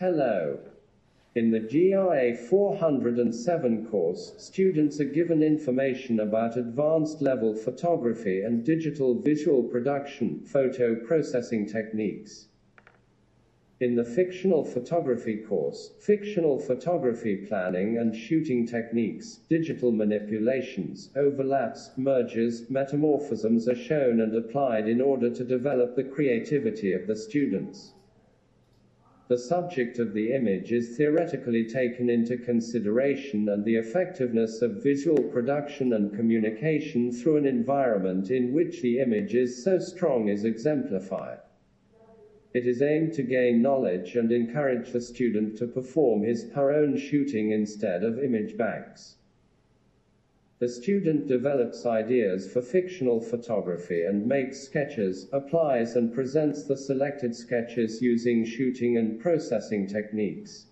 Hello. In the GRA 407 course, students are given information about advanced level photography and digital visual production, photo processing techniques. In the fictional photography course, fictional photography planning and shooting techniques, digital manipulations, overlaps, mergers, metamorphisms are shown and applied in order to develop the creativity of the students. The subject of the image is theoretically taken into consideration and the effectiveness of visual production and communication through an environment in which the image is so strong is exemplified. It is aimed to gain knowledge and encourage the student to perform his her own shooting instead of image banks. The student develops ideas for fictional photography and makes sketches, applies and presents the selected sketches using shooting and processing techniques.